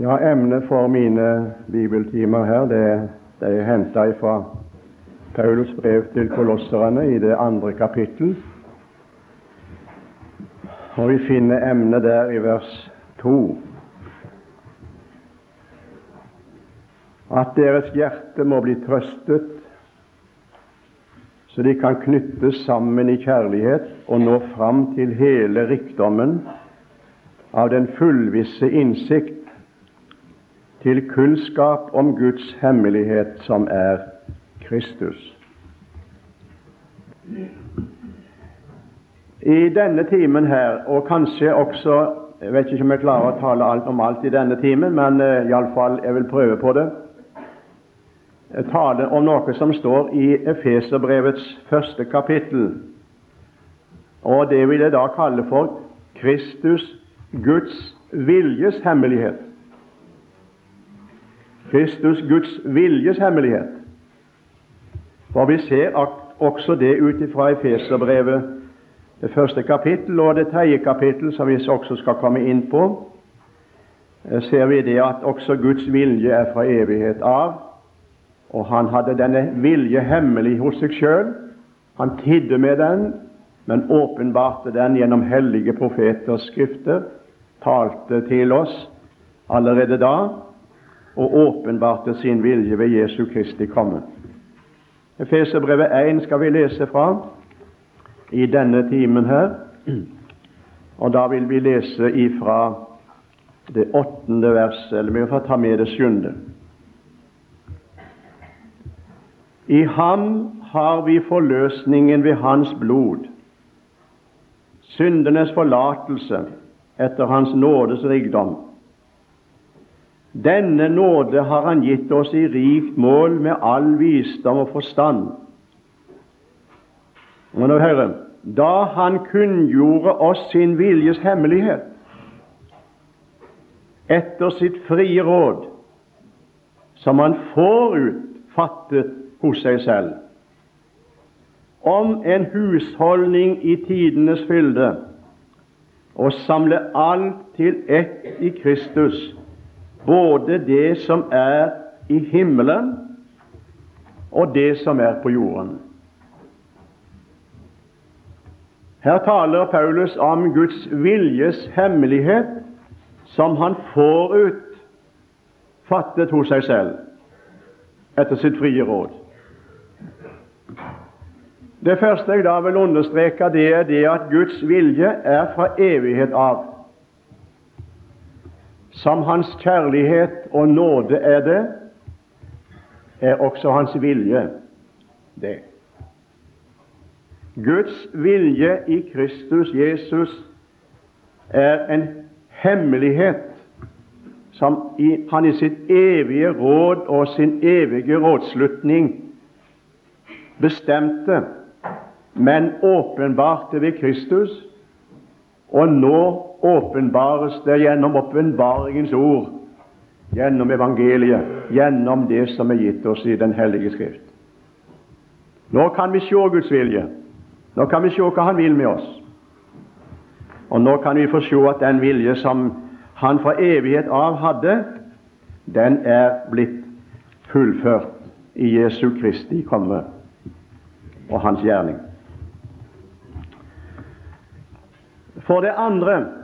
Ja, Emnet for mine bibeltimer her det, det er henta fra Paulus brev til kolosserne i det andre kapittel. Og Vi finner emnet der i vers 2. At deres hjerte må bli trøstet, så de kan knyttes sammen i kjærlighet og nå fram til hele rikdommen av den fullvisse innsikt til kunnskap om Guds hemmelighet, som er Kristus. I denne timen her, og kanskje også Jeg vet ikke om jeg klarer å tale alt om alt i denne timen, men uh, iallfall jeg vil prøve på det. Tale om noe som står i Efeserbrevets første kapittel. Og det vil jeg da kalle for Kristus, Guds viljes hemmelighet. Kristus Guds viljes hemmelighet. For vi ser også det ut fra Efeserbrevet, det første kapittel og det tredje kapittel, som vi også skal komme inn på, eh, ser vi det at også Guds vilje er fra evighet av. Og han hadde denne vilje hemmelig hos seg sjøl. Han tidde med den, men åpenbarte den gjennom hellige profeters skrifter, talte til oss allerede da og åpenbarte sin vilje ved Jesu Kristi komme. Efeserbrevet 1 skal vi lese fra i denne timen her. Og da vil vi lese ifra det åttende verset, eller vi får ta med det sjuende. I ham har vi forløsningen ved hans blod, syndenes forlatelse etter hans nådes rikdom denne nåde har Han gitt oss i rikt mål med all visdom og forstand. Og nå Da Han kunngjorde oss sin viljes hemmelighet etter sitt frie råd, som Han forut fattet hos seg selv, om en husholdning i tidenes fylde, og samle alt til ett i Kristus, både det som er i himmelen, og det som er på jorden. Her taler Paulus om Guds viljes hemmelighet, som han forut fattet hos seg selv etter sitt frie råd. Det første jeg da vil understreke, det er det at Guds vilje er fra evighet av. Som Hans kjærlighet og nåde er det, er også Hans vilje det. Guds vilje i Kristus Jesus er en hemmelighet som han i sitt evige råd og sin evige rådslutning bestemte, men åpenbarte ved Kristus, og nå åpenbares det gjennom åpenbaringens ord, gjennom evangeliet, gjennom det som er gitt oss i Den hellige Skrift. Nå kan vi se Guds vilje. Nå kan vi se hva Han vil med oss. Og nå kan vi få se at den vilje som Han fra evighet av hadde, den er blitt fullført i Jesu Kristi komme og Hans gjerning. For det andre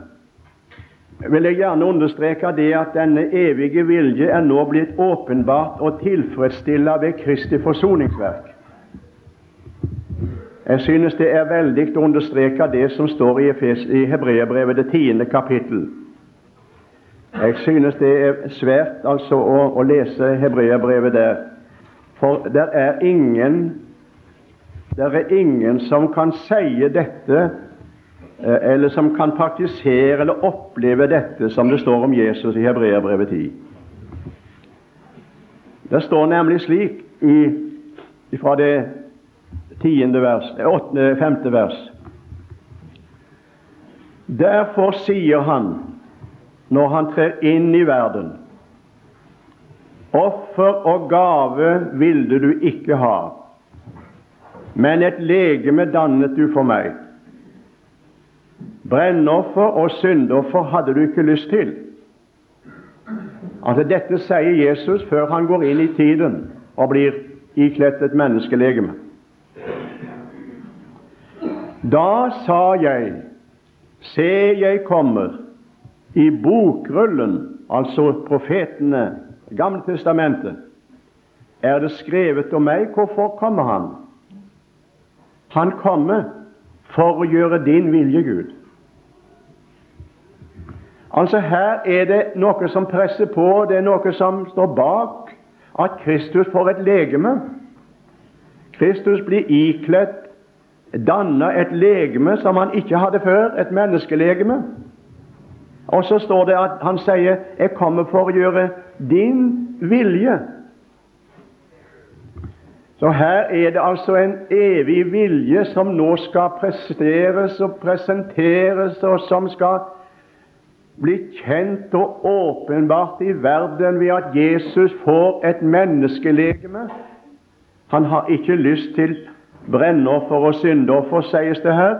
vil jeg gjerne understreke det at denne evige vilje er nå blitt åpenbart og tilfredsstilla ved Kristi forsoningsverk. Jeg synes det er veldig å understreke det som står i, i Hebreerbrevet, det tiende kapittel. Jeg synes det er svært altså å, å lese Hebreerbrevet der, for det er ingen det er ingen som kan si dette eller som kan praktisere eller oppleve dette som det står om Jesus i Hebreerbrevet 10. Det står nemlig slik i, fra det tiende vers, åttende, femte vers. Derfor sier han, når han trer inn i verden, offer og gave ville du ikke ha, men et legeme dannet du for meg. Brennoffer og syndoffer hadde du ikke lyst til. Altså Dette sier Jesus før han går inn i tiden og blir ikledt et menneskelegeme. Da sa jeg, se, jeg kommer. I bokrullen, altså profetene, Gamle testamentet, er det skrevet om meg. Hvorfor kommer han? Han kommer for å gjøre din vilje, Gud. Altså Her er det noe som presser på, det er noe som står bak at Kristus får et legeme. Kristus blir ikledd, dannet et legeme som han ikke hadde før, et menneskelegeme. Og så står det at han sier 'Jeg kommer for å gjøre din vilje'. Så her er det altså en evig vilje som nå skal presteres og presenteres, og som skal bli kjent og åpenbart i verden ved at Jesus får et menneskelegeme. Han har ikke lyst til brennoffer og syndoffer, sies det her,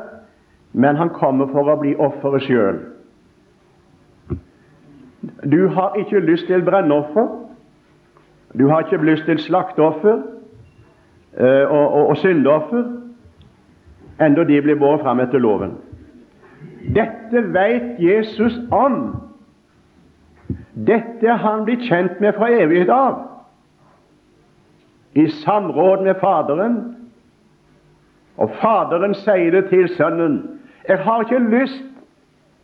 men han kommer for å bli offeret sjøl. Du har ikke lyst til brennoffer, du har ikke lyst til slakteoffer og, og, og syndoffer, enda de blir båret fram etter loven. Dette veit Jesus om. Dette er han blitt kjent med fra evighet av. I samråd med Faderen. Og Faderen sier det til Sønnen. Jeg har ikke lyst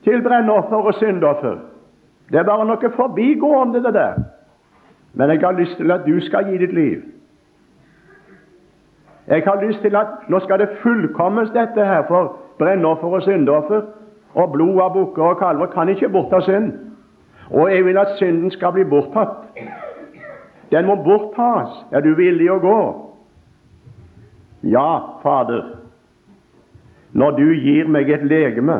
til brennoffer og syndoffer. Det er bare noe forbigående, det der. Men jeg har lyst til at du skal gi ditt liv. Jeg har lyst til at nå skal det fullkommes, dette her, for brennoffer og syndoffer og blod av bukker og kalver kan ikke bortta synd. Og jeg vil at synden skal bli borttatt. Den må borttas. Er du villig å gå? Ja, Fader. Når du gir meg et legeme,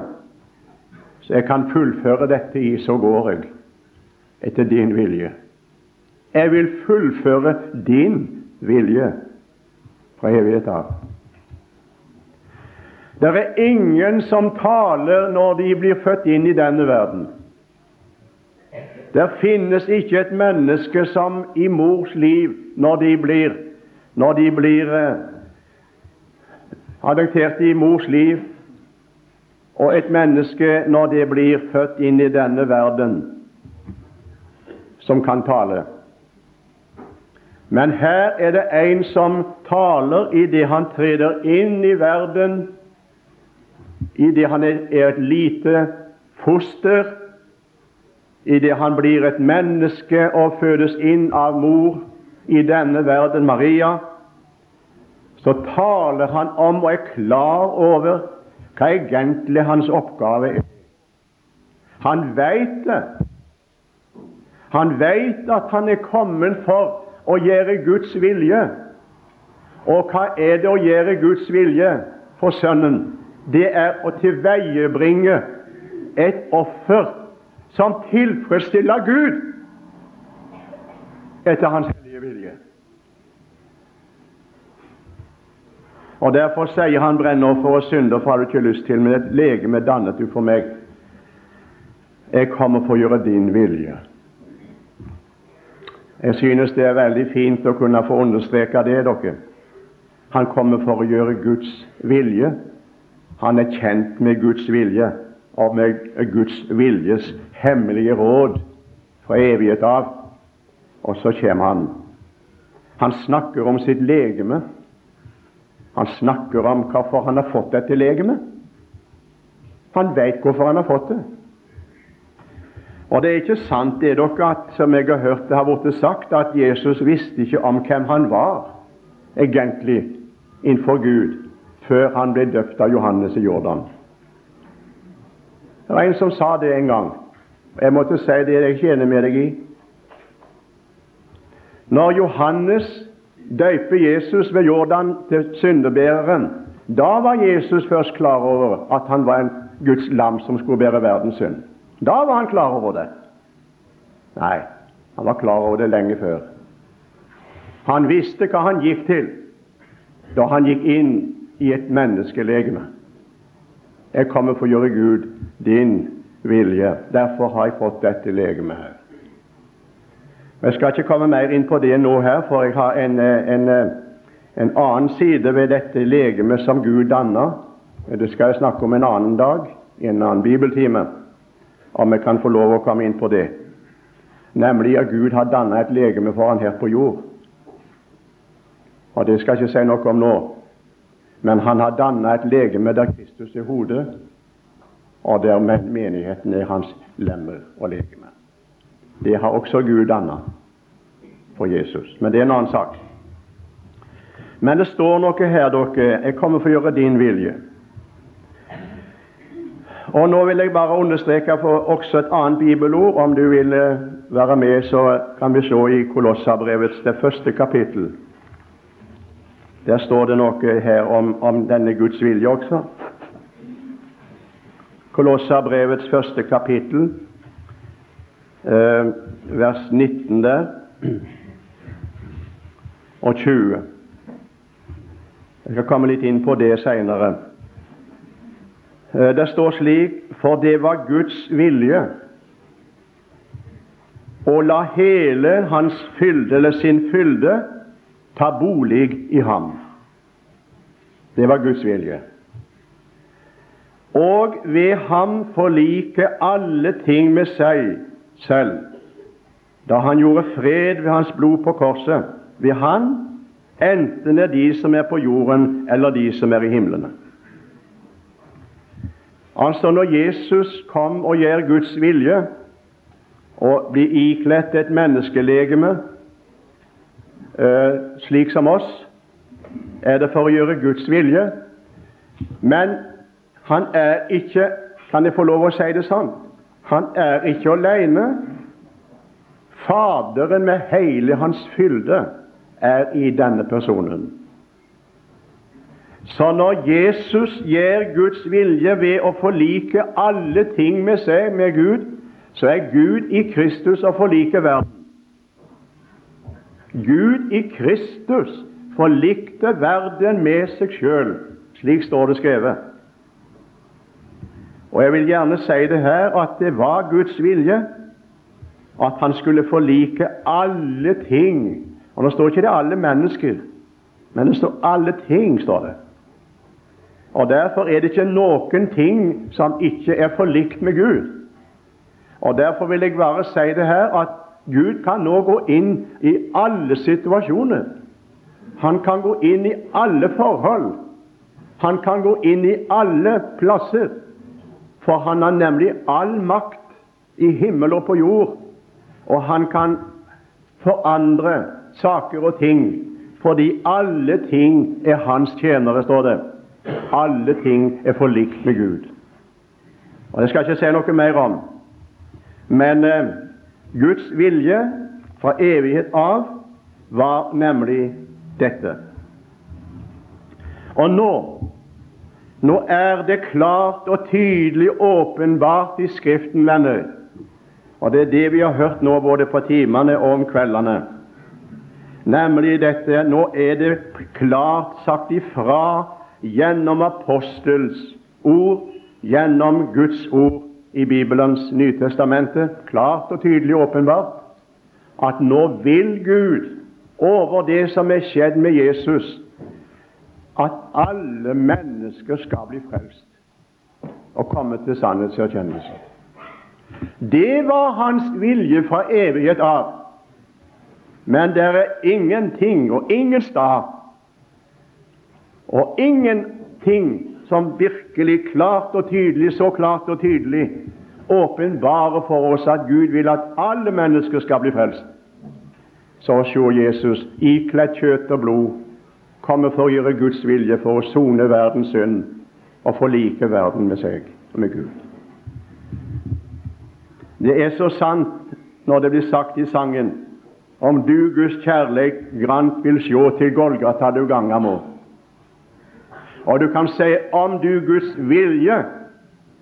så jeg kan fullføre dette i, så går jeg etter din vilje. Jeg vil fullføre din vilje fra evighet av. Det er ingen som taler når de blir født inn i denne verden. Det finnes ikke et menneske som i mors liv, når de blir, når de blir eh, adoptert i mors liv, og et menneske når det blir født inn i denne verden, som kan tale. Men her er det en som taler idet han treder inn i verden idet han er et lite foster, idet han blir et menneske og fødes inn av mor i denne verden, Maria, så taler han om og er klar over hva egentlig hans oppgave er. Han veit det. Han veit at han er kommet for å gjøre Guds vilje. Og hva er det å gjøre Guds vilje for Sønnen? det er å tilveiebringe et offer som tilfredsstiller Gud etter Hans hellige vilje. Og Derfor sier han brennoffer og synder har du ikke lyst til, men et legeme dannet du for meg. Jeg kommer for å gjøre din vilje. Jeg synes det er veldig fint å kunne få understreke det, dere. Han kommer for å gjøre Guds vilje. Han er kjent med Guds vilje og med Guds viljes hemmelige råd fra evighet av. Og så kommer han. Han snakker om sitt legeme. Han snakker om hvorfor han har fått dette legemet. Han veit hvorfor han har fått det. Og det er ikke sant det dere at, som jeg har hørt det har blitt sagt, at Jesus visste ikke om hvem han var egentlig innenfor Gud før han ble døpt av Johannes i Jordan. Det var en som sa det en gang. Jeg måtte si det jeg enig med deg i. Når Johannes døyper Jesus ved Jordan til syndebæreren, da var Jesus først klar over at han var en Guds lam som skulle bære verdens synd. Da var han klar over det. Nei, han var klar over det lenge før. Han visste hva han gikk til da han gikk inn i et menneskelegeme. Jeg kommer for å gjøre Gud din vilje. Derfor har jeg fått dette legemet her. Jeg skal ikke komme mer inn på det nå her, for jeg har en, en, en annen side ved dette legemet som Gud danner. Det skal jeg snakke om en annen dag, i en annen bibeltime, om jeg kan få lov å komme inn på det. Nemlig at Gud har dannet et legeme for han her på jord. Og Det skal jeg ikke si noe om nå. Men han har dannet et legeme der Kristus er hodet, og der menigheten er hans lemmer og legeme. Det har også Gud dannet for Jesus. Men det er en annen sak. Men det står noe her, dere. Jeg kommer for å gjøre din vilje. Og Nå vil jeg bare understreke for også et annet bibelord. Om du vil eh, være med, så kan vi se i Kolossabrevets det første kapittel. Der står det noe her om, om denne Guds vilje også. Kolossabrevets første kapittel, eh, vers 19 der, og 20. Jeg skal komme litt inn på det seinere. Eh, det står slik For det var Guds vilje å la hele hans fylde, eller sin fylde, ta bolig i ham. Det var Guds vilje. Og ved ham forlike alle ting med seg selv, da han gjorde fred ved hans blod på korset. Ved han, enten det er de som er på jorden, eller de som er i himlene. Altså Når Jesus kom og gjør Guds vilje og blir ikledt et menneskelegeme eh, slik som oss, er det for å gjøre Guds vilje. Men han er ikke Kan jeg få lov å si det sånn? Han er ikke alene. Faderen med hele hans fylde er i denne personen. Så når Jesus gjør Guds vilje ved å forlike alle ting med seg, med Gud, så er Gud i Kristus å forlike verden. Gud i Kristus forlikte verden med seg sjøl. Slik står det skrevet. Og Jeg vil gjerne si det her at det var Guds vilje at han skulle forlike alle ting. Og Nå står ikke det alle mennesker, men det står alle ting. står det. Og Derfor er det ikke noen ting som ikke er forlikt med Gud. Og Derfor vil jeg bare si det her at Gud kan nå gå inn i alle situasjoner. Han kan gå inn i alle forhold. Han kan gå inn i alle plasser. For han har nemlig all makt i himmel og på jord. Og han kan forandre saker og ting, fordi alle ting er hans tjenere, står det. Alle ting er forlikt med Gud. Og Det skal jeg ikke si noe mer om. Men eh, Guds vilje fra evighet av var nemlig dette. Og nå nå er det klart og tydelig åpenbart i Skriften, venner. Og det er det vi har hørt nå både på timene og om kveldene. Nemlig dette Nå er det klart sagt ifra gjennom apostels ord, gjennom Guds ord i Bibelens Nytestamentet, klart og tydelig åpenbart, at nå vil Gud over det som er skjedd med Jesus, at alle mennesker skal bli frelst og komme til sannhetserkjennelse. Det var hans vilje fra evighet av. Men det er ingenting og ingen stad og ingenting som virkelig klart og tydelig, så klart og tydelig, åpenbarer for oss at Gud vil at alle mennesker skal bli frelst. Så se Jesus ikledd kjøtt og blod komme for å gjøre Guds vilje, for å sone verdens synd og forlike verden med seg og med Gud. Det er så sant når det blir sagt i sangen om du Guds kjærleik grant vil sjå til Golgata du ganga må. Og du kan si om du Guds vilje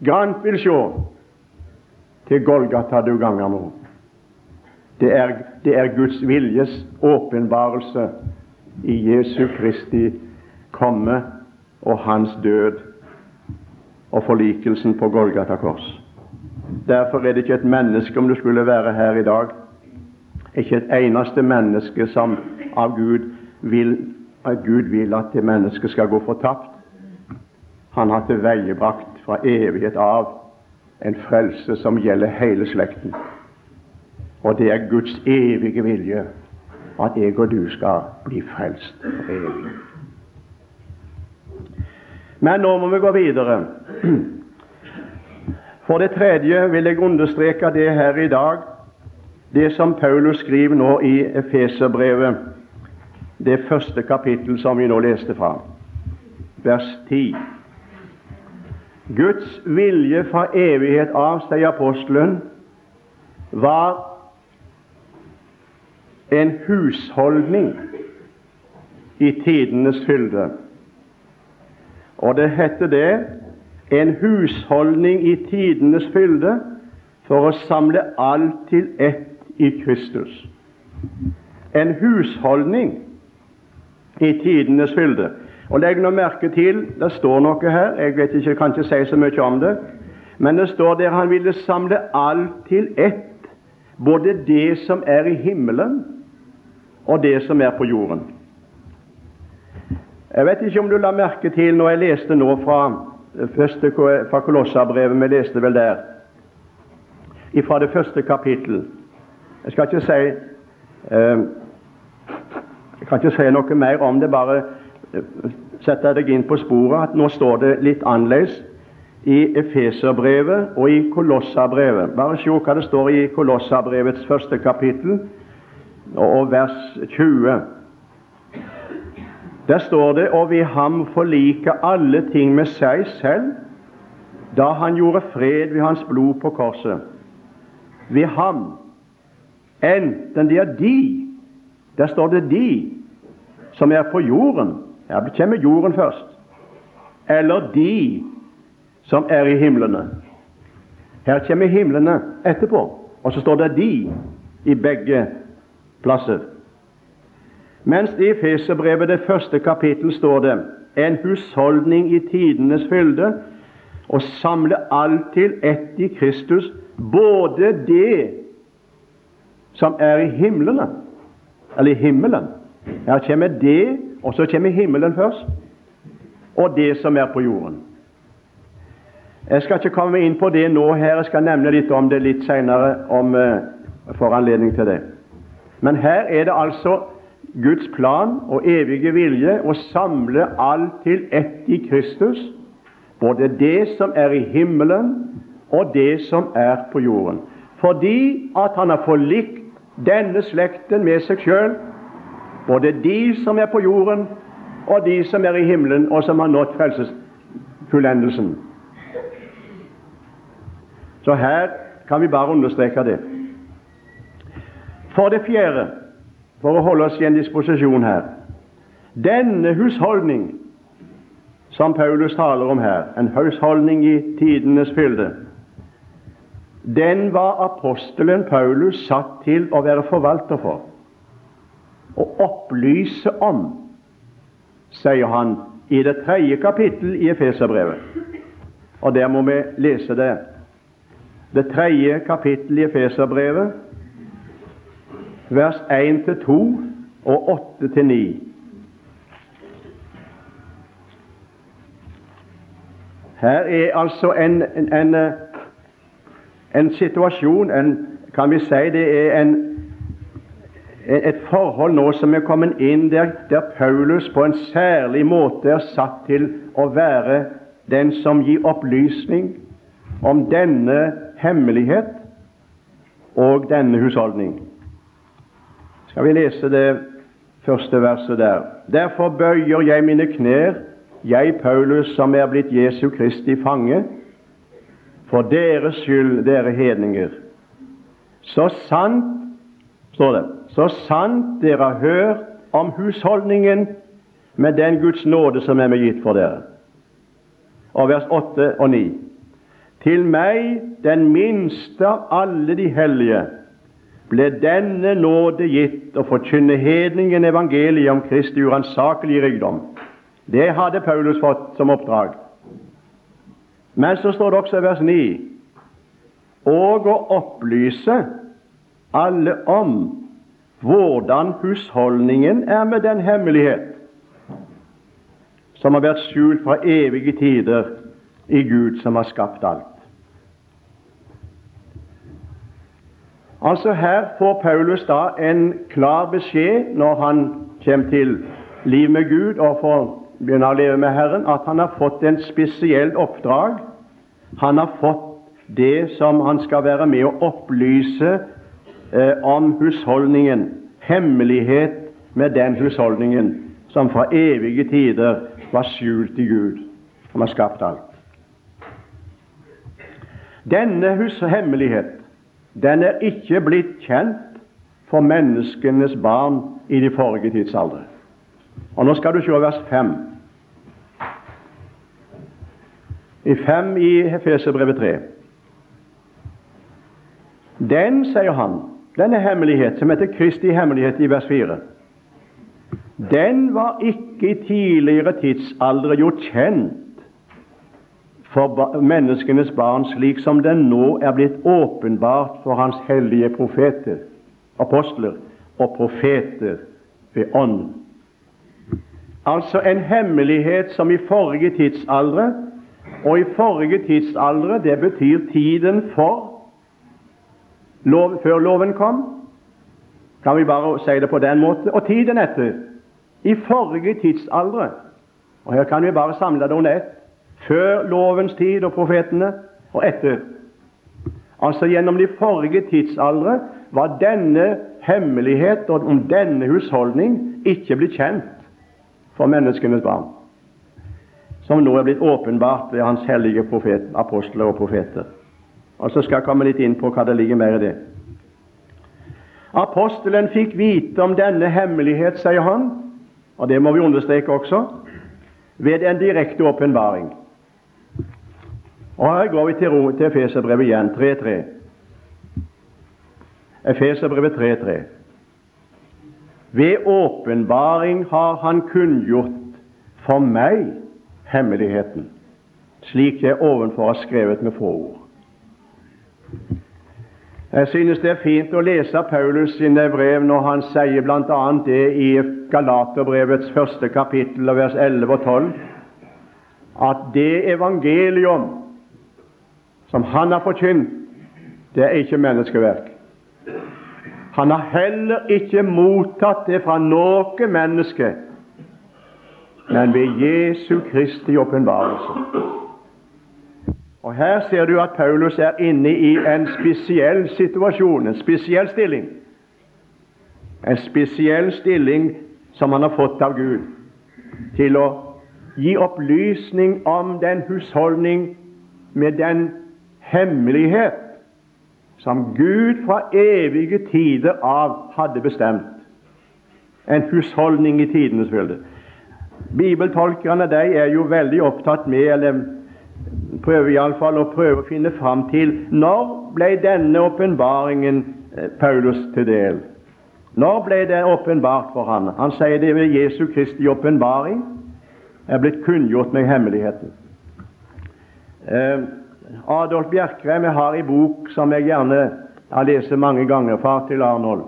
grant vil sjå til Golgata du ganger nå. Det er, det er Guds viljes åpenbarelse i Jesu Kristi komme og hans død og forlikelsen på Golgata kors. Derfor er det ikke et menneske, om du skulle være her i dag, Ikke et eneste menneske som av Gud vil at Gud vil at det mennesket skal gå fortapt. Han har tilveiebrakt fra evighet av en frelse som gjelder hele slekten. Og det er Guds evige vilje at jeg og du skal bli frelst for evig. Men nå må vi gå videre. For det tredje vil jeg understreke det her i dag, det som Paulus skriver nå i Efeserbrevet, det første kapittel som vi nå leste fra, vers 10. Guds vilje fra evighet av, sier apostelen, var en husholdning i tidenes fylde. Og det heter det en husholdning i tidenes fylde for å samle alt til ett i Kristus. En husholdning i tidenes fylde. Og Legg nå merke til det står noe her. Jeg vet ikke, jeg kan ikke si så mye om det. Men det står der han ville samle alt til ett, både det som er i himmelen, og det som er på jorden. Jeg vet ikke om du la merke til når jeg leste nå fra, første, fra Kolossabrevet, vi leste vel der, fra det første kapittel. Jeg skal ikke si eh, kan ikke si noe mer om det, bare eh, sette deg inn på sporet at nå står det litt annerledes i Efeserbrevet og i Kolossabrevet. Bare se hva det står i Kolossabrevets første kapittel og vers 20. Der står det og vi ham forlike alle ting med seg selv, da han gjorde fred ved hans blod på korset. Ved ham, enten det er de Der står det de som er på jorden. Her kommer jorden først. Eller de som er i himlene. Her kommer himlene etterpå, og så står det de i begge plasser. Mens i Feserbrevet det første kapittel står det en husholdning i tidenes fylde å samle alt til ett i Kristus, både det som er i himlene, eller i himmelen. Her kommer det, og så kommer himmelen først, og det som er på jorden. Jeg skal ikke komme inn på det nå her, jeg skal nevne litt om det litt senere, om uh, får anledning til det. Men her er det altså Guds plan og evige vilje å samle alt til ett i Kristus, både det som er i himmelen og det som er på jorden. Fordi at han har forlikt denne slekten med seg sjøl, både de som er på jorden og de som er i himmelen, og som har nådd frelsesfullendelsen. Så her kan vi bare understreke det. For det fjerde, for å holde oss i en disposisjon her Denne husholdning som Paulus taler om her, en husholdning i tidenes fylde, den var apostelen Paulus satt til å være forvalter for. Å opplyse om, sier han i det tredje kapittel i Efeserbrevet. Og der må vi lese det. Det tredje kapittel i Efeserbrevet, vers 1-2 og 8-9. Her er altså en, en, en, en situasjon en, Kan vi si det er en, et forhold nå som er kommet inn der, der Paulus på en særlig måte er satt til å være den som gir opplysning om denne hemmelighet og denne husholdning skal vi lese det første verset der. Derfor bøyer jeg mine knær, jeg Paulus, som er blitt Jesu Kristi fange, for deres skyld, dere hedninger. Så sant, står det, så sant dere har hørt om husholdningen med den Guds nåde som er meg gitt for dere. Og vers 8 og 9. Til meg, den minste av alle de hellige, ble denne nåde gitt å forkynne hedningen evangeliet om Kristi uransakelige rikdom. Det hadde Paulus fått som oppdrag. Men så står det også i vers 9 og å opplyse alle om hvordan husholdningen er med den hemmelighet som har vært skjult fra evige tider i Gud som har skapt alt. Altså Her får Paulus da en klar beskjed når han kommer til liv med Gud og får begynne å leve med Herren, at han har fått en spesiell oppdrag. Han har fått det som han skal være med å opplyse eh, om husholdningen, hemmelighet med den husholdningen som fra evige tider var skjult i Gud, som har skapt alt. Denne hemmelighet den er ikke blitt kjent for menneskenes barn i de forrige tidsaldre. Og Nå skal du se vers 5. I 5 i Hefeserbrevet 3. Den, sier han, denne hemmelighet, som heter Kristi hemmelighet i vers 4, den var ikke i tidligere tidsalder gjort kjent for menneskenes barn, slik som den nå er blitt åpenbart for Hans hellige profeter, apostler og profeter ved Ånden. Altså en hemmelighet som i forrige tidsaldre, og i forrige tidsaldre det betyr tiden for lov, før loven kom, kan vi bare si det på den måten, og tiden etter. I forrige tidsaldre, og her kan vi bare samle det under ett før lovens tid og profetene, og etter. Altså Gjennom de forrige tidsaldre var denne hemmelighet og om denne husholdning ikke blitt kjent for menneskenes barn, som nå er blitt åpenbart ved Hans hellige profet, apostler og profeter. Og Så skal jeg komme litt inn på hva det ligger mer i det. Apostelen fikk vite om denne hemmelighet, sier han, og det må vi understreke også, ved en direkte åpenbaring. Og Her går vi til, til Efeserbrevet igjen, 3.3. Efeserbrevet 3.3. Ved åpenbaring har Han kunngjort for meg hemmeligheten, slik jeg ovenfor har skrevet med få ord. Jeg synes det er fint å lese Paulus sine brev når han sier bl.a. det i Galaterbrevets første kapittel, vers 11 og 12, at det evangelium som han har forkynt, det er ikke menneskeverk. Han har heller ikke mottatt det fra noe menneske, men ved Jesu Kristi åpenbarelse. Og Her ser du at Paulus er inne i en spesiell situasjon, en spesiell stilling. En spesiell stilling som han har fått av Gud til å gi opplysning om den husholdning med den hemmelighet som Gud fra evige tider av hadde bestemt. En husholdning i tidenes fylde. Bibeltolkerne de er jo veldig opptatt med, eller prøver iallfall å prøve å finne fram til når ble denne åpenbaringen eh, Paulus til del? Når ble det åpenbart for han? Han sier det ved Jesu Kristi åpenbaring er blitt kunngjort med hemmeligheten. Eh, Adolf Bjerkreim jeg har i bok som jeg gjerne har lest mange ganger, 'Far til Arnold'.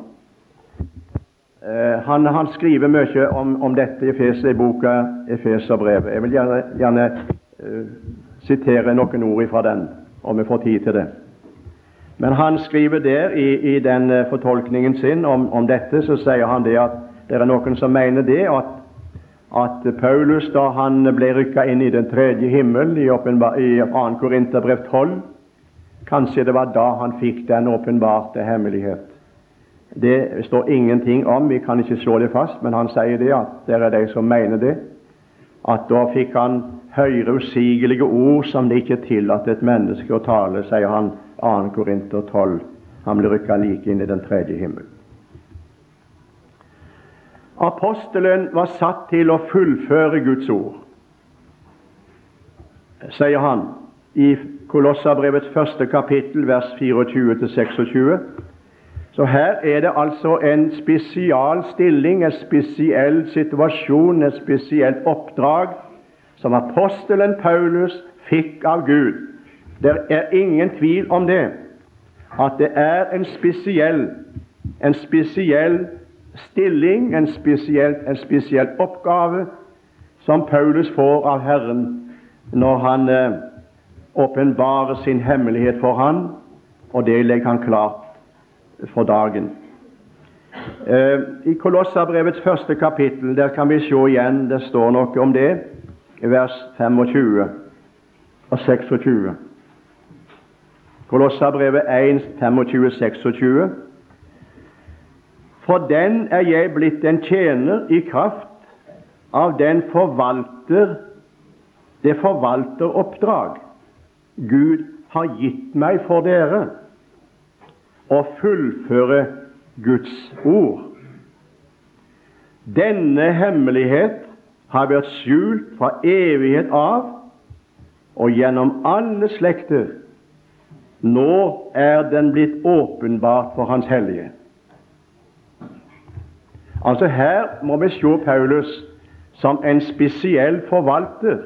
Eh, han, han, skriver mye om, om dette i, Efes, i boka 'Efeserbrevet'. Jeg vil gjerne, gjerne uh, sitere noen ord fra den, om vi får tid til det. Men han skriver der i, i den uh, fortolkningen sin om, om, dette, så sier han det at det er noen som mener det at at Paulus, da han ble rykka inn i den tredje himmel i, i 2. Korinterbrev 12, kanskje det var da han fikk den åpenbarte hemmelighet. Det står ingenting om, vi kan ikke slå det fast, men han sier det at det er de som mener det. At da fikk han høre usigelige ord som det ikke er tillatt et menneske å tale, sier han 2. Korinter 12. Han ble rykka like inn i den tredje himmel. Apostelen var satt til å fullføre Guds ord, sier han i Kolossabrevets første kapittel, vers 24-26. Så her er det altså en spesial stilling, en spesiell situasjon, et spesielt oppdrag som apostelen Paulus fikk av Gud. Det er ingen tvil om det, at det er en spesiell, en spesiell stilling, en spesiell, en spesiell oppgave som Paulus får av Herren når han eh, åpenbarer sin hemmelighet for ham, og det legger han klart for dagen. Eh, I Kolossabrevets første kapittel der kan vi se igjen det står noe om det, i vers 25 og 26. Kolossabrevet 1, 25, 26. For den er jeg blitt en tjener i kraft av den forvalter det forvalteroppdrag Gud har gitt meg for dere, å fullføre Guds ord. Denne hemmelighet har vært skjult fra evighet av og gjennom alle slekter. Nå er den blitt åpenbart for Hans hellige. Altså Her må vi se Paulus som en spesiell forvalter,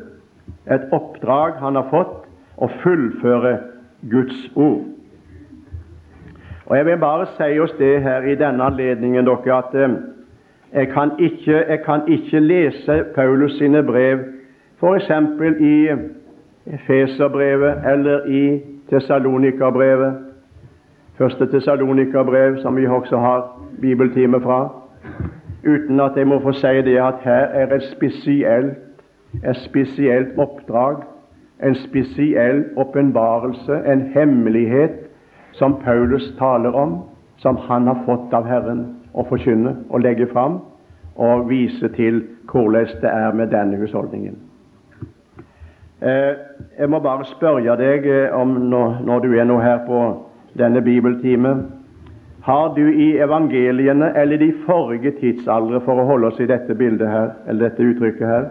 et oppdrag han har fått å fullføre Guds ord. Og Jeg vil bare si oss det her i denne anledningen dere, at eh, jeg, kan ikke, jeg kan ikke lese Paulus sine brev f.eks. i Feserbrevet eller i Tessalonikerbrevet, første Tessalonikerbrev, som vi også har bibeltime fra, uten at jeg må få si det at her er et spesielt, et spesielt oppdrag, en spesiell åpenbarelse, en hemmelighet som Paulus taler om, som han har fått av Herren å forkynne og legge fram, og vise til hvordan det er med denne husholdningen. Eh, jeg må bare spørre deg eh, om når, du er nå her på denne bibeltime Har du i evangeliene eller de forrige tidsaldre, for å holde oss i dette bildet her, eller dette uttrykket her,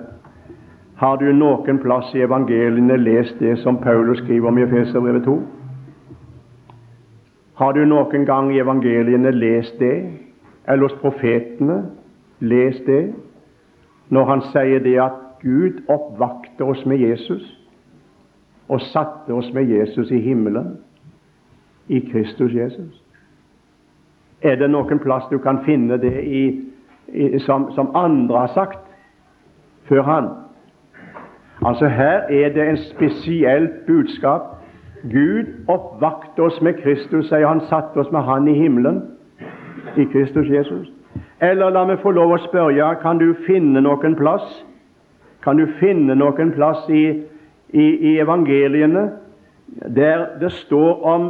har du noen plass i evangeliene lest det som Paulus skriver om i Efeserbrevet 2? Har du noen gang i evangeliene lest det, eller hos profetene lest det, når han sier det at Gud oppvakte oss med Jesus og satte oss med Jesus i himmelen, i Kristus Jesus? Er det noen plass du kan finne det i, i, som, som andre har sagt før han? Altså Her er det en spesielt budskap Gud oppvakte oss med Kristus, sier han, satte oss med Han i himmelen, i Kristus Jesus. Eller la meg få lov å spørre, kan du finne noen plass Kan du finne noen plass i, i, i evangeliene der det står om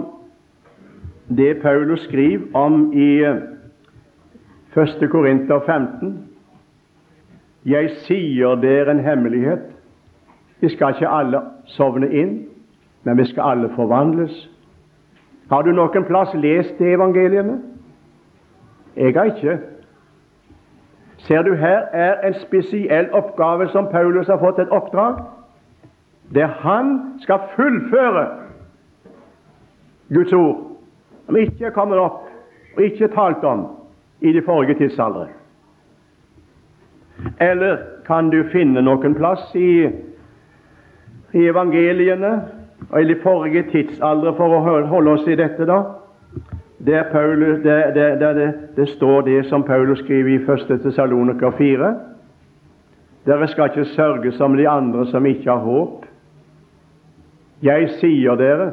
det Paulus skriver om i 1. Korinter 15? Jeg sier dere en hemmelighet. Vi skal ikke alle sovne inn men vi skal alle forvandles. Har du noen plass lest de evangeliene? Jeg har ikke. Ser du her er en spesiell oppgave som Paulus har fått et oppdrag, der han skal fullføre Guds ord, som ikke er kommet opp og ikke talt om i de forrige tidsaldre. Eller kan du finne noen plass i, i evangeliene og i de forrige tidsaldre, for å holde oss i dette, da, der, Paulus, der, der, der det, står det som Paulus skriver i 1. Tessaloniker 4. Dere skal ikke sørge som de andre som ikke har håp. Jeg sier dere,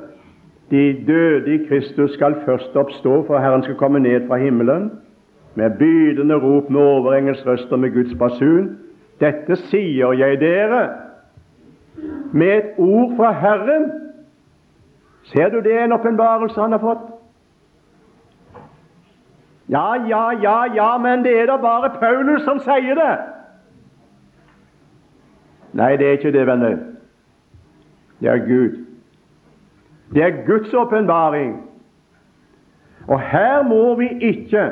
de døde i Kristus skal først oppstå, for Herren skal komme ned fra himmelen med bydende rop, med overengelsk røst og med Guds basun. Dette sier jeg dere med et ord fra Herren. Ser du det er en åpenbarelse han har fått? Ja, ja, ja, ja, men det er da bare Paulus som sier det. Nei, det er ikke det, venner. Det er Gud. Det er Guds åpenbaring. Og her må vi ikke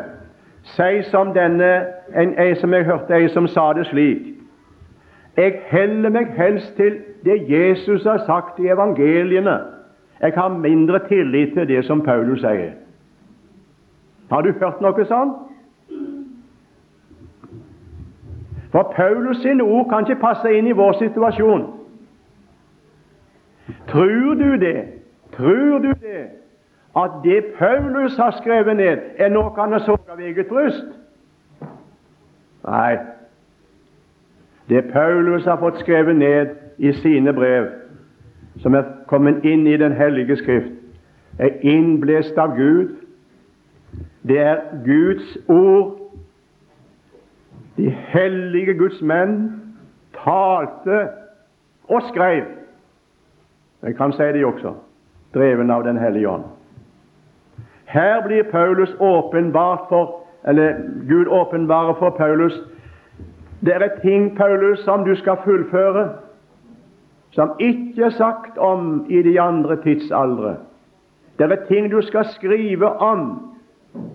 si som denne en, en som jeg hørte en som sa det slik Jeg heller meg helst til det Jesus har sagt i evangeliene. Jeg har mindre tillit til det som Paulus sier. Har du hørt noe sånt? For Paulus sine ord kan ikke passe inn i vår situasjon. Tror du det? Tror du det? At det Paulus har skrevet ned, er noe han har så av eget bryst? Nei, det Paulus har fått skrevet ned i sine brev, som er kommet inn i Den hellige skrift, er innblest av Gud. Det er Guds ord. De hellige Guds menn talte og skrev. Jeg kan si det også, dreven av Den hellige ånd. Her blir Paulus åpenbart for, eller Gud åpenbarer for Paulus det er ting, Paulus, som du skal fullføre, som ikke er sagt om i de andre tidsaldre. Det er ting du skal skrive om,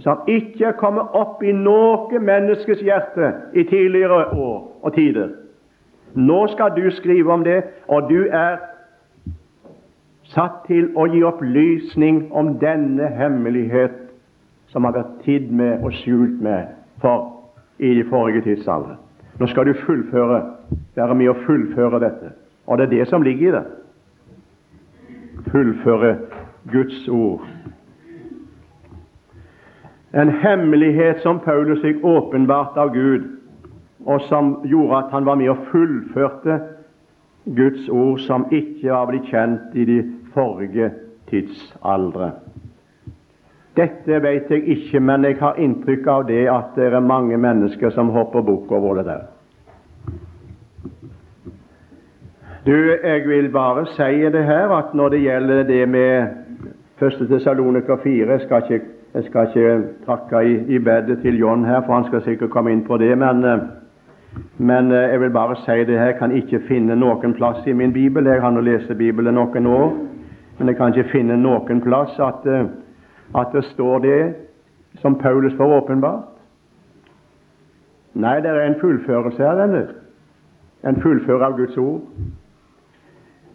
som ikke er kommet opp i noe menneskes hjerte i tidligere år og tider. Nå skal du skrive om det, og du er satt til å gi opplysning om denne hemmelighet som har vært tidd med og skjult med for i de forrige tidsaldre. Nå skal du fullføre, være med å fullføre dette. Og det er det som ligger i det. Fullføre Guds ord. En hemmelighet som Paulus fikk åpenbart av Gud, og som gjorde at han var med og fullførte Guds ord, som ikke var blitt kjent i de forrige tidsaldre. Dette vet jeg ikke, men jeg har inntrykk av det at det er mange mennesker som hopper bukk over det der. Du, jeg vil bare si det her at når det gjelder det med 1. Tessaloniker 4 Jeg skal ikke, jeg skal ikke trakke i, i bedet til John her, for han skal sikkert komme inn på det. Men, men jeg vil bare si det her. Jeg kan ikke finne noen plass i min bibel. Jeg har nå lest Bibelen noen år, men jeg kan ikke finne noen plass at at det står det som Paulus får åpenbart? Nei, det er en fullførelse av denne. En fullfører av Guds ord.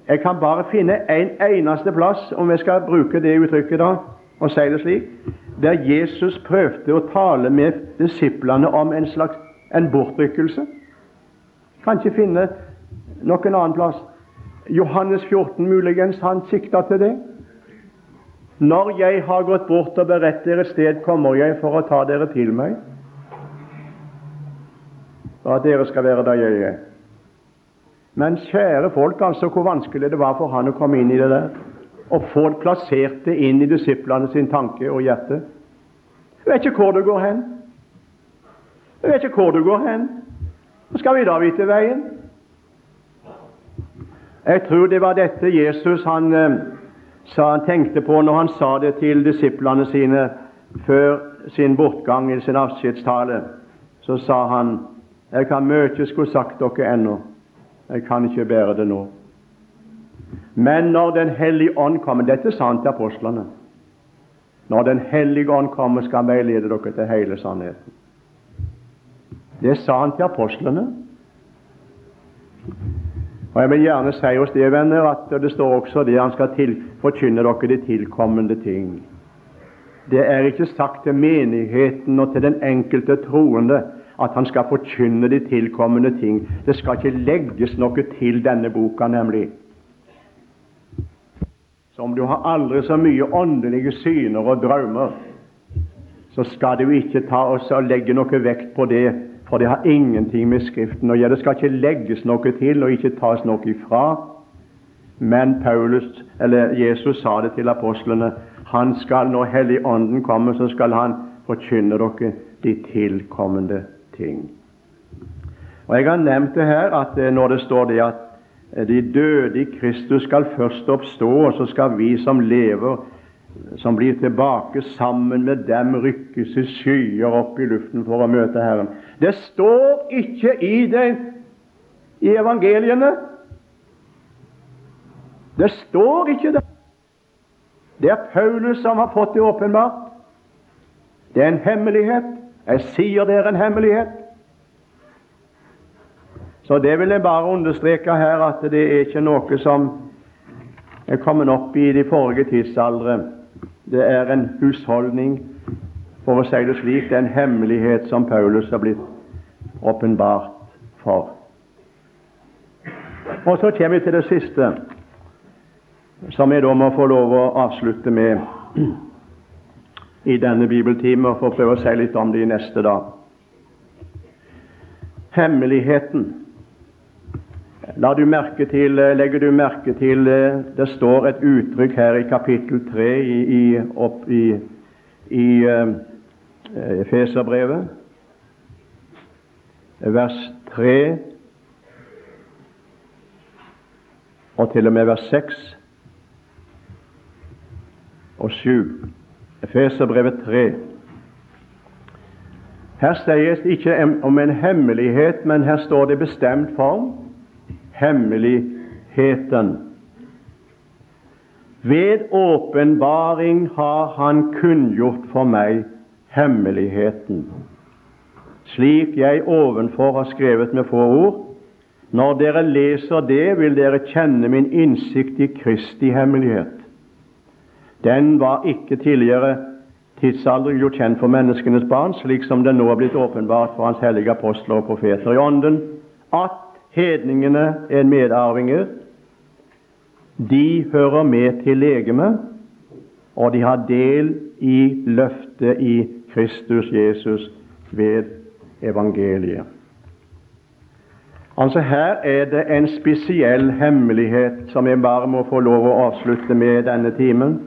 Jeg kan bare finne en eneste plass, om jeg skal bruke det uttrykket da, og si det slik, der Jesus prøvde å tale med disiplene om en slags en bortrykkelse. Kan ikke finne noen annen plass. Johannes 14 muligens, han sikta til det. Når jeg har gått bort og beredt dere sted, kommer jeg for å ta dere til meg, og at dere skal være der jeg er. Men kjære folk, altså hvor vanskelig det var for han å komme inn i det der, og få plassert inn i disiplene sin tanke og hjerte. Jeg vet ikke hvor du går hen. Jeg vet ikke hvor du går hen. Skal vi da vite veien? Jeg tror det var dette Jesus han eh, sa han tenkte på når han sa det til disiplene sine før sin bortgang i sin avskjedstale. Så sa han jeg har mye skulle sagt dere ennå, jeg kan ikke bære det nå. Men når Den hellige ånd kommer Dette sa han til apostlene. Når Den hellige ånd kommer, skal han veilede dere til hele sannheten. Det sa han til apostlene. Og Jeg vil gjerne si hos det, venner, at det står også det han skal til, forkynne dere de tilkommende ting. Det er ikke sagt til menigheten og til den enkelte troende at han skal forkynne de tilkommende ting. Det skal ikke legges noe til denne boka, nemlig. Så om du har aldri så mye åndelige syner og drømmer, så skal du ikke ta og legge noe vekt på det for det har ingenting med Skriften å gjøre. Det skal ikke legges noe til og ikke tas noe ifra. Men Paulus, eller Jesus sa det til apostlene. Han skal, når Helligånden kommer, så skal han forkynne dere de tilkommende ting. Og Jeg har nevnt det her at eh, når det står det at eh, de døde i Kristus skal først oppstå, og så skal vi som lever som blir tilbake sammen med dem, rykkes i skyer opp i luften for å møte Herren. Det står ikke i det i evangeliene. Det står ikke det. Det er Paulus som har fått det åpenbart. Det er en hemmelighet. Jeg sier det er en hemmelighet. Så det vil jeg bare understreke her, at det er ikke noe som er kommet opp i de forrige tidsaldre. Det er en husholdning, for å si det slik, det er en hemmelighet som Paulus har blitt åpenbart for. Og Så kommer vi til det siste, som jeg da må få lov å avslutte med i denne bibeltime, og få prøve å si litt om det i neste dag. hemmeligheten. La du merke til, legger du merke til det står et uttrykk her i kapittel 3 i, i, opp i, i uh, Efeserbrevet, vers 3 og til og med vers 6 og 7. Efeserbrevet 3. Her sies det ikke om en hemmelighet, men her står det bestemt form hemmeligheten. Ved åpenbaring har Han kunngjort for meg hemmeligheten, slik jeg ovenfor har skrevet med få ord. Når dere leser det, vil dere kjenne min innsikt i Kristi hemmelighet. Den var ikke tidligere tidsalder gjort kjent for menneskenes barn, slik som den nå er blitt åpenbart for Hans hellige apostler og profeter i Ånden, at hedningene er medarvinger, de hører med til legemet, og de har del i løftet i Kristus Jesus ved evangeliet. Altså Her er det en spesiell hemmelighet som jeg bare må få lov å avslutte med denne timen.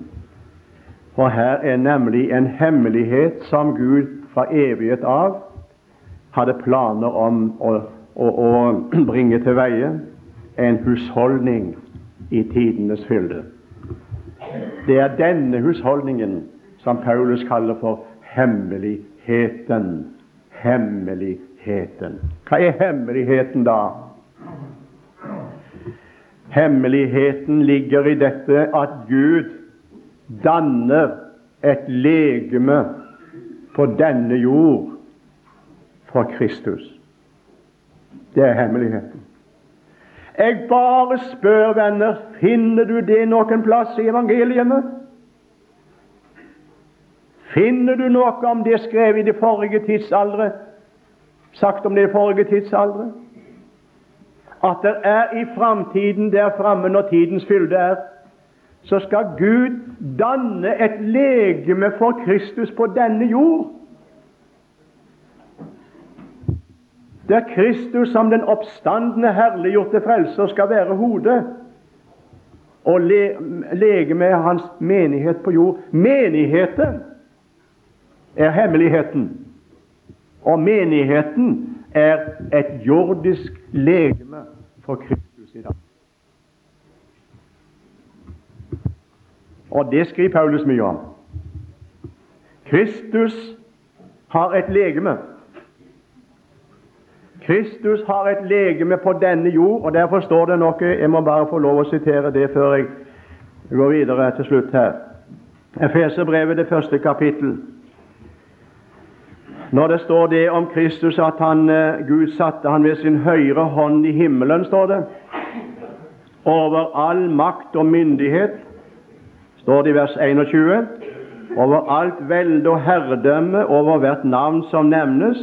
For her er nemlig en hemmelighet som Gud fra evighet av hadde planer om å, å, å bringe til veie, en husholdning i tidenes fylde. Det er denne husholdningen som Paulus kaller for hemmeligheten. Hemmeligheten. Hva er hemmeligheten da? Hemmeligheten ligger i dette at Gud danner et legeme på denne jord for Kristus. Det er hemmeligheten. Jeg bare spør, venner, finner du det noen plass i evangeliene? Finner du noe om det skrevet i det forrige tidsaldre? Sagt om det forrige tidsaldre? At det er i framtiden der framme, når tidens fylde er, så skal Gud danne et legeme for Kristus på denne jord. Der Kristus som den oppstandende, herliggjorte frelser skal være hodet, og le legeme er hans menighet på jord. Menigheten er hemmeligheten, og menigheten er et jordisk legeme for Kristus i dag. Og det skriver Paulus mye om. Kristus har et legeme. Kristus har et legeme på denne jord, og derfor står det noe Jeg må bare få lov å sitere det før jeg går videre til slutt her. Efeserbrevet, det første kapittel. Når det står det om Kristus at han, eh, Gud satte han ved sin høyre hånd i himmelen, står det, over all makt og myndighet står det i vers 21, over alt velde og herredømme, over hvert navn som nevnes,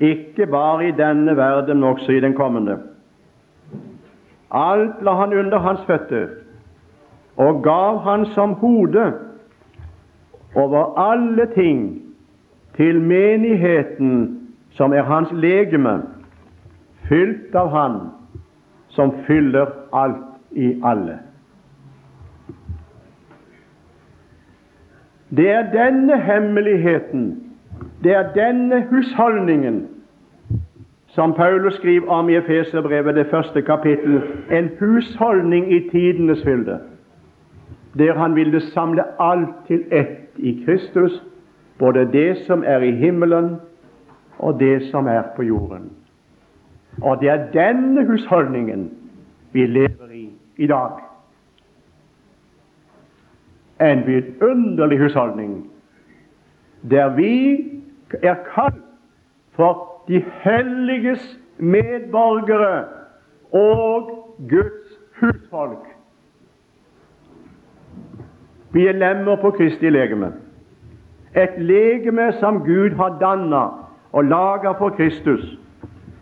ikke bare i denne verden, men også i den kommende. Alt la han under hans føtter, og gav han som hode over alle ting til menigheten som er hans legeme, fylt av Han som fyller alt i alle. Det er denne hemmeligheten, det er denne husholdningen som Paulus skriver om i Efeserbrevet, det første kapittel, en husholdning i tidenes fylde, der han ville samle alt til ett i Kristus, både det som er i himmelen, og det som er på jorden. Og det er denne husholdningen vi lever i i dag en vidunderlig husholdning, der vi er kalt for de helliges medborgere og Guds husfolk. Vi er lemmer på Kristi legeme. Et legeme som Gud har danna og laga for Kristus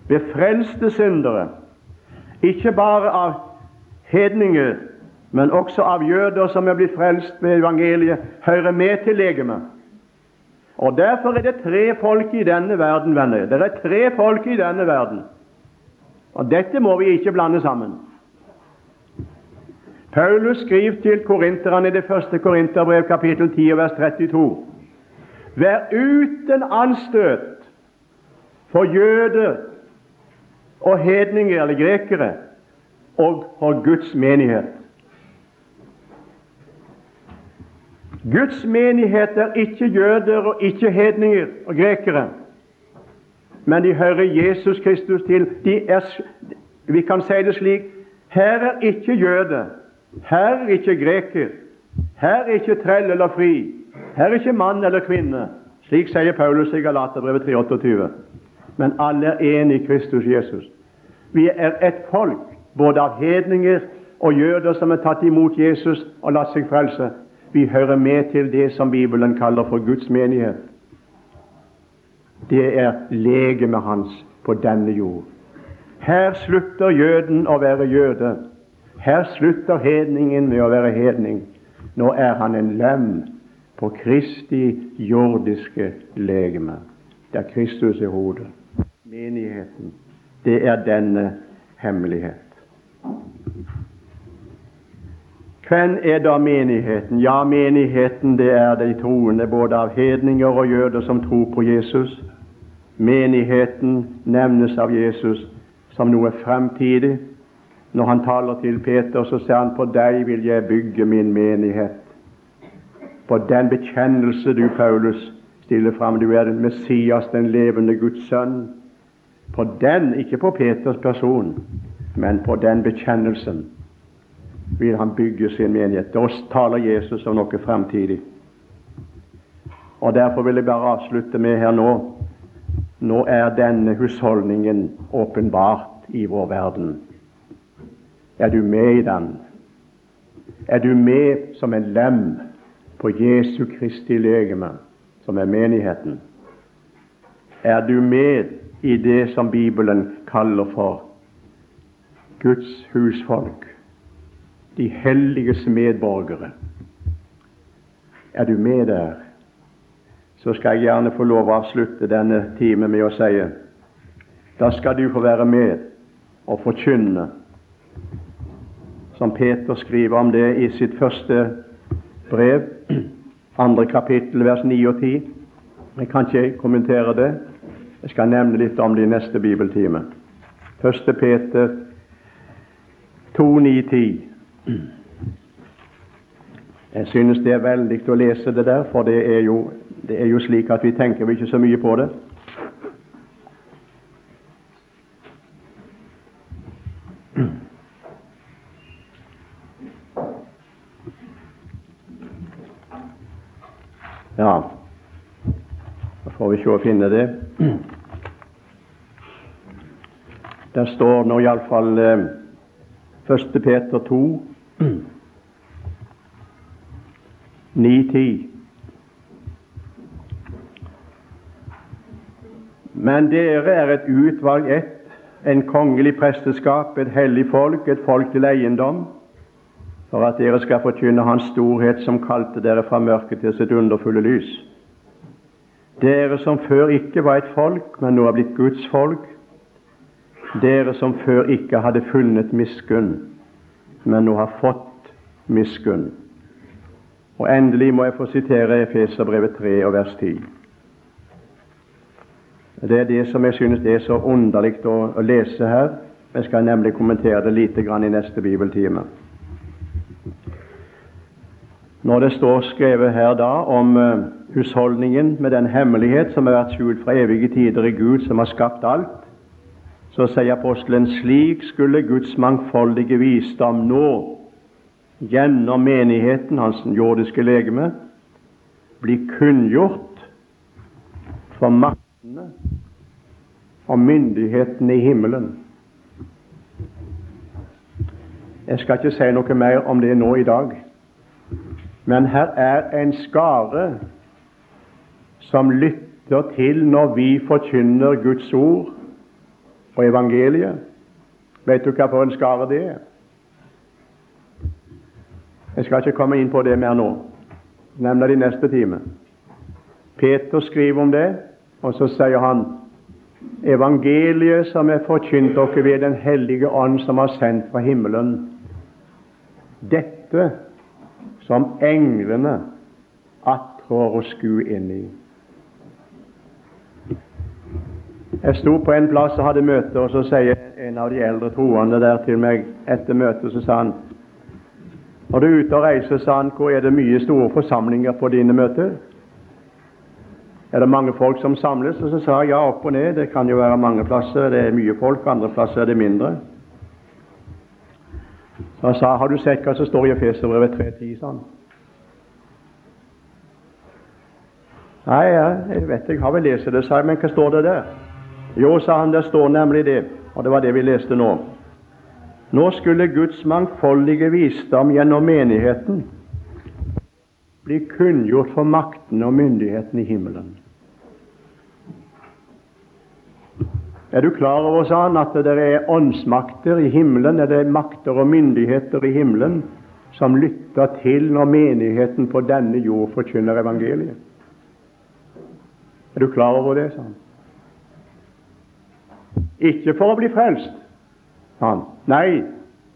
ved frelste syndere, ikke bare av hedninger men også av jøder som er blitt frelst ved evangeliet, hører med til legemet. Og Derfor er det tre folk i denne verden, venner. Det er tre folk i denne verden. Og Dette må vi ikke blande sammen. Paulus skriver til korinterne i det første Korinterbrev, kapittel 10, vers 32. Vær uten anstøt for jøder og hedninger eller grekere og for Guds menighet. Guds menighet er ikke jøder og ikke hedninger og grekere, men de hører Jesus Kristus til. De er, vi kan si det slik her er ikke jøde, her er ikke greker, her er ikke trell eller fri, her er ikke mann eller kvinne. Slik sier Paulus i Galaterbrevet 3,28. Men alle er enige i Kristus Jesus. Vi er et folk, både av hedninger og jøder som har tatt imot Jesus og latt seg frelse. Vi hører med til det som Bibelen kaller for Guds menighet. Det er legemet hans på denne jord. Her slutter jøden å være jøde. Her slutter hedningen med å være hedning. Nå er han en lem på Kristi jordiske legeme, der Kristus er hodet. Menigheten, det er denne hemmelighet. Hvem er da menigheten? Ja, menigheten det er de troende, både av hedninger og jøder som tror på Jesus. Menigheten nevnes av Jesus som noe fremtidig. Når han taler til Peter, så sier han på deg vil jeg bygge min menighet. På den bekjennelse du, Paulus, stiller fram. Du er den Messias, den levende Guds sønn. På den, ikke på Peters person, men på den bekjennelsen vil han bygge sin menighet. Da taler Jesus om noe fremtidig. Og Derfor vil jeg bare avslutte med her nå Nå er denne husholdningen åpenbart i vår verden. Er du med i den? Er du med som en lem på Jesu Kristi legeme, som er menigheten? Er du med i det som Bibelen kaller for Guds husfolk, de helliges medborgere? Er du med der, så skal jeg gjerne få lov å avslutte denne time med å si da skal du få være med og forkynne som Peter skriver om det i sitt første brev, andre kapittel, vers 9 og 10. Jeg kan ikke kommentere det. Jeg skal nevne litt om det i neste bibeltime. Første Peter 2, 9, 10. Jeg synes det er veldig å lese det der, for det er jo, det er jo slik at vi tenker ikke så mye på det. Ja, da får vi se å finne det. Der står nå iallfall eh, 1. Peter 2, 9-10. Men dere er et utvalg ett, en kongelig presteskap, et hellig folk, et folk til eiendom for at dere skal forkynne Hans storhet som kalte dere fra mørket til sitt underfulle lys. Dere som før ikke var et folk, men nå har blitt Guds folk. Dere som før ikke hadde funnet miskunn, men nå har fått miskunn. Og endelig må jeg få sitere Efeserbrevet 3 og vers 10. Det er det som jeg synes er så underlig å, å lese her. Jeg skal nemlig kommentere det lite grann i neste bibeltime. Når det står skrevet her da om uh, husholdningen med den hemmelighet som har vært skjult fra evige tider i Gud, som har skapt alt, så sier apostelen slik skulle Guds mangfoldige visdom nå gjennom menigheten, hans jordiske legeme, bli kunngjort for maktene og myndighetene i himmelen. Jeg skal ikke si noe mer om det nå i dag. Men her er en skare som lytter til når vi forkynner Guds ord og evangeliet. Vet du hva for en skare det er? Jeg skal ikke komme inn på det mer nå. Det i neste time. Peter skriver om det, og så sier han evangeliet som er forkynt dere ved Den hellige ånd, som har sendt fra himmelen. Dette som englene attrår å skue inn i. Jeg sto på en plass og hadde møte, og så sier en av de eldre troende der til meg etter møtet, så sa han når du er ute og reiser, sa han, hvor er det mye store forsamlinger på dine møter? Er det mange folk som samles? Og så sa jeg ja, opp og ned. Det kan jo være mange plasser det er mye folk, andre plasser er det mindre. Så han sa har du sett hva som står i Efeserbrevet 3.10? sa han. Nei, jeg vet jeg har vel lest det, sa jeg, men hva står det der? Jo, sa han, det står nemlig det, og det var det vi leste nå. Nå skulle Guds mangfoldige visdom gjennom menigheten bli kunngjort for makten og myndigheten i himmelen. Er du klar over, sa han, at det er åndsmakter i himmelen, er det makter og myndigheter i himmelen som lytter til når menigheten på denne jord forkynner evangeliet? Er du klar over det, sa han. Ikke for å bli frelst, han. Nei,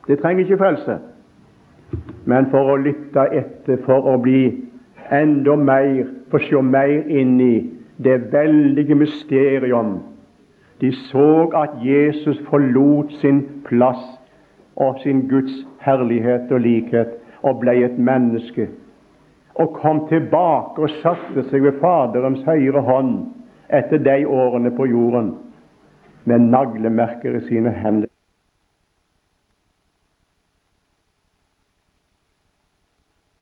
det trenger ikke frelse, men for å lytte etter, for å bli enda mer, få se mer inn i det veldige mysterium. De så at Jesus forlot sin plass og sin Guds herlighet og likhet og ble et menneske og kom tilbake og satte seg ved Faderens høyre hånd etter de årene på jorden med naglemerker i sine hender.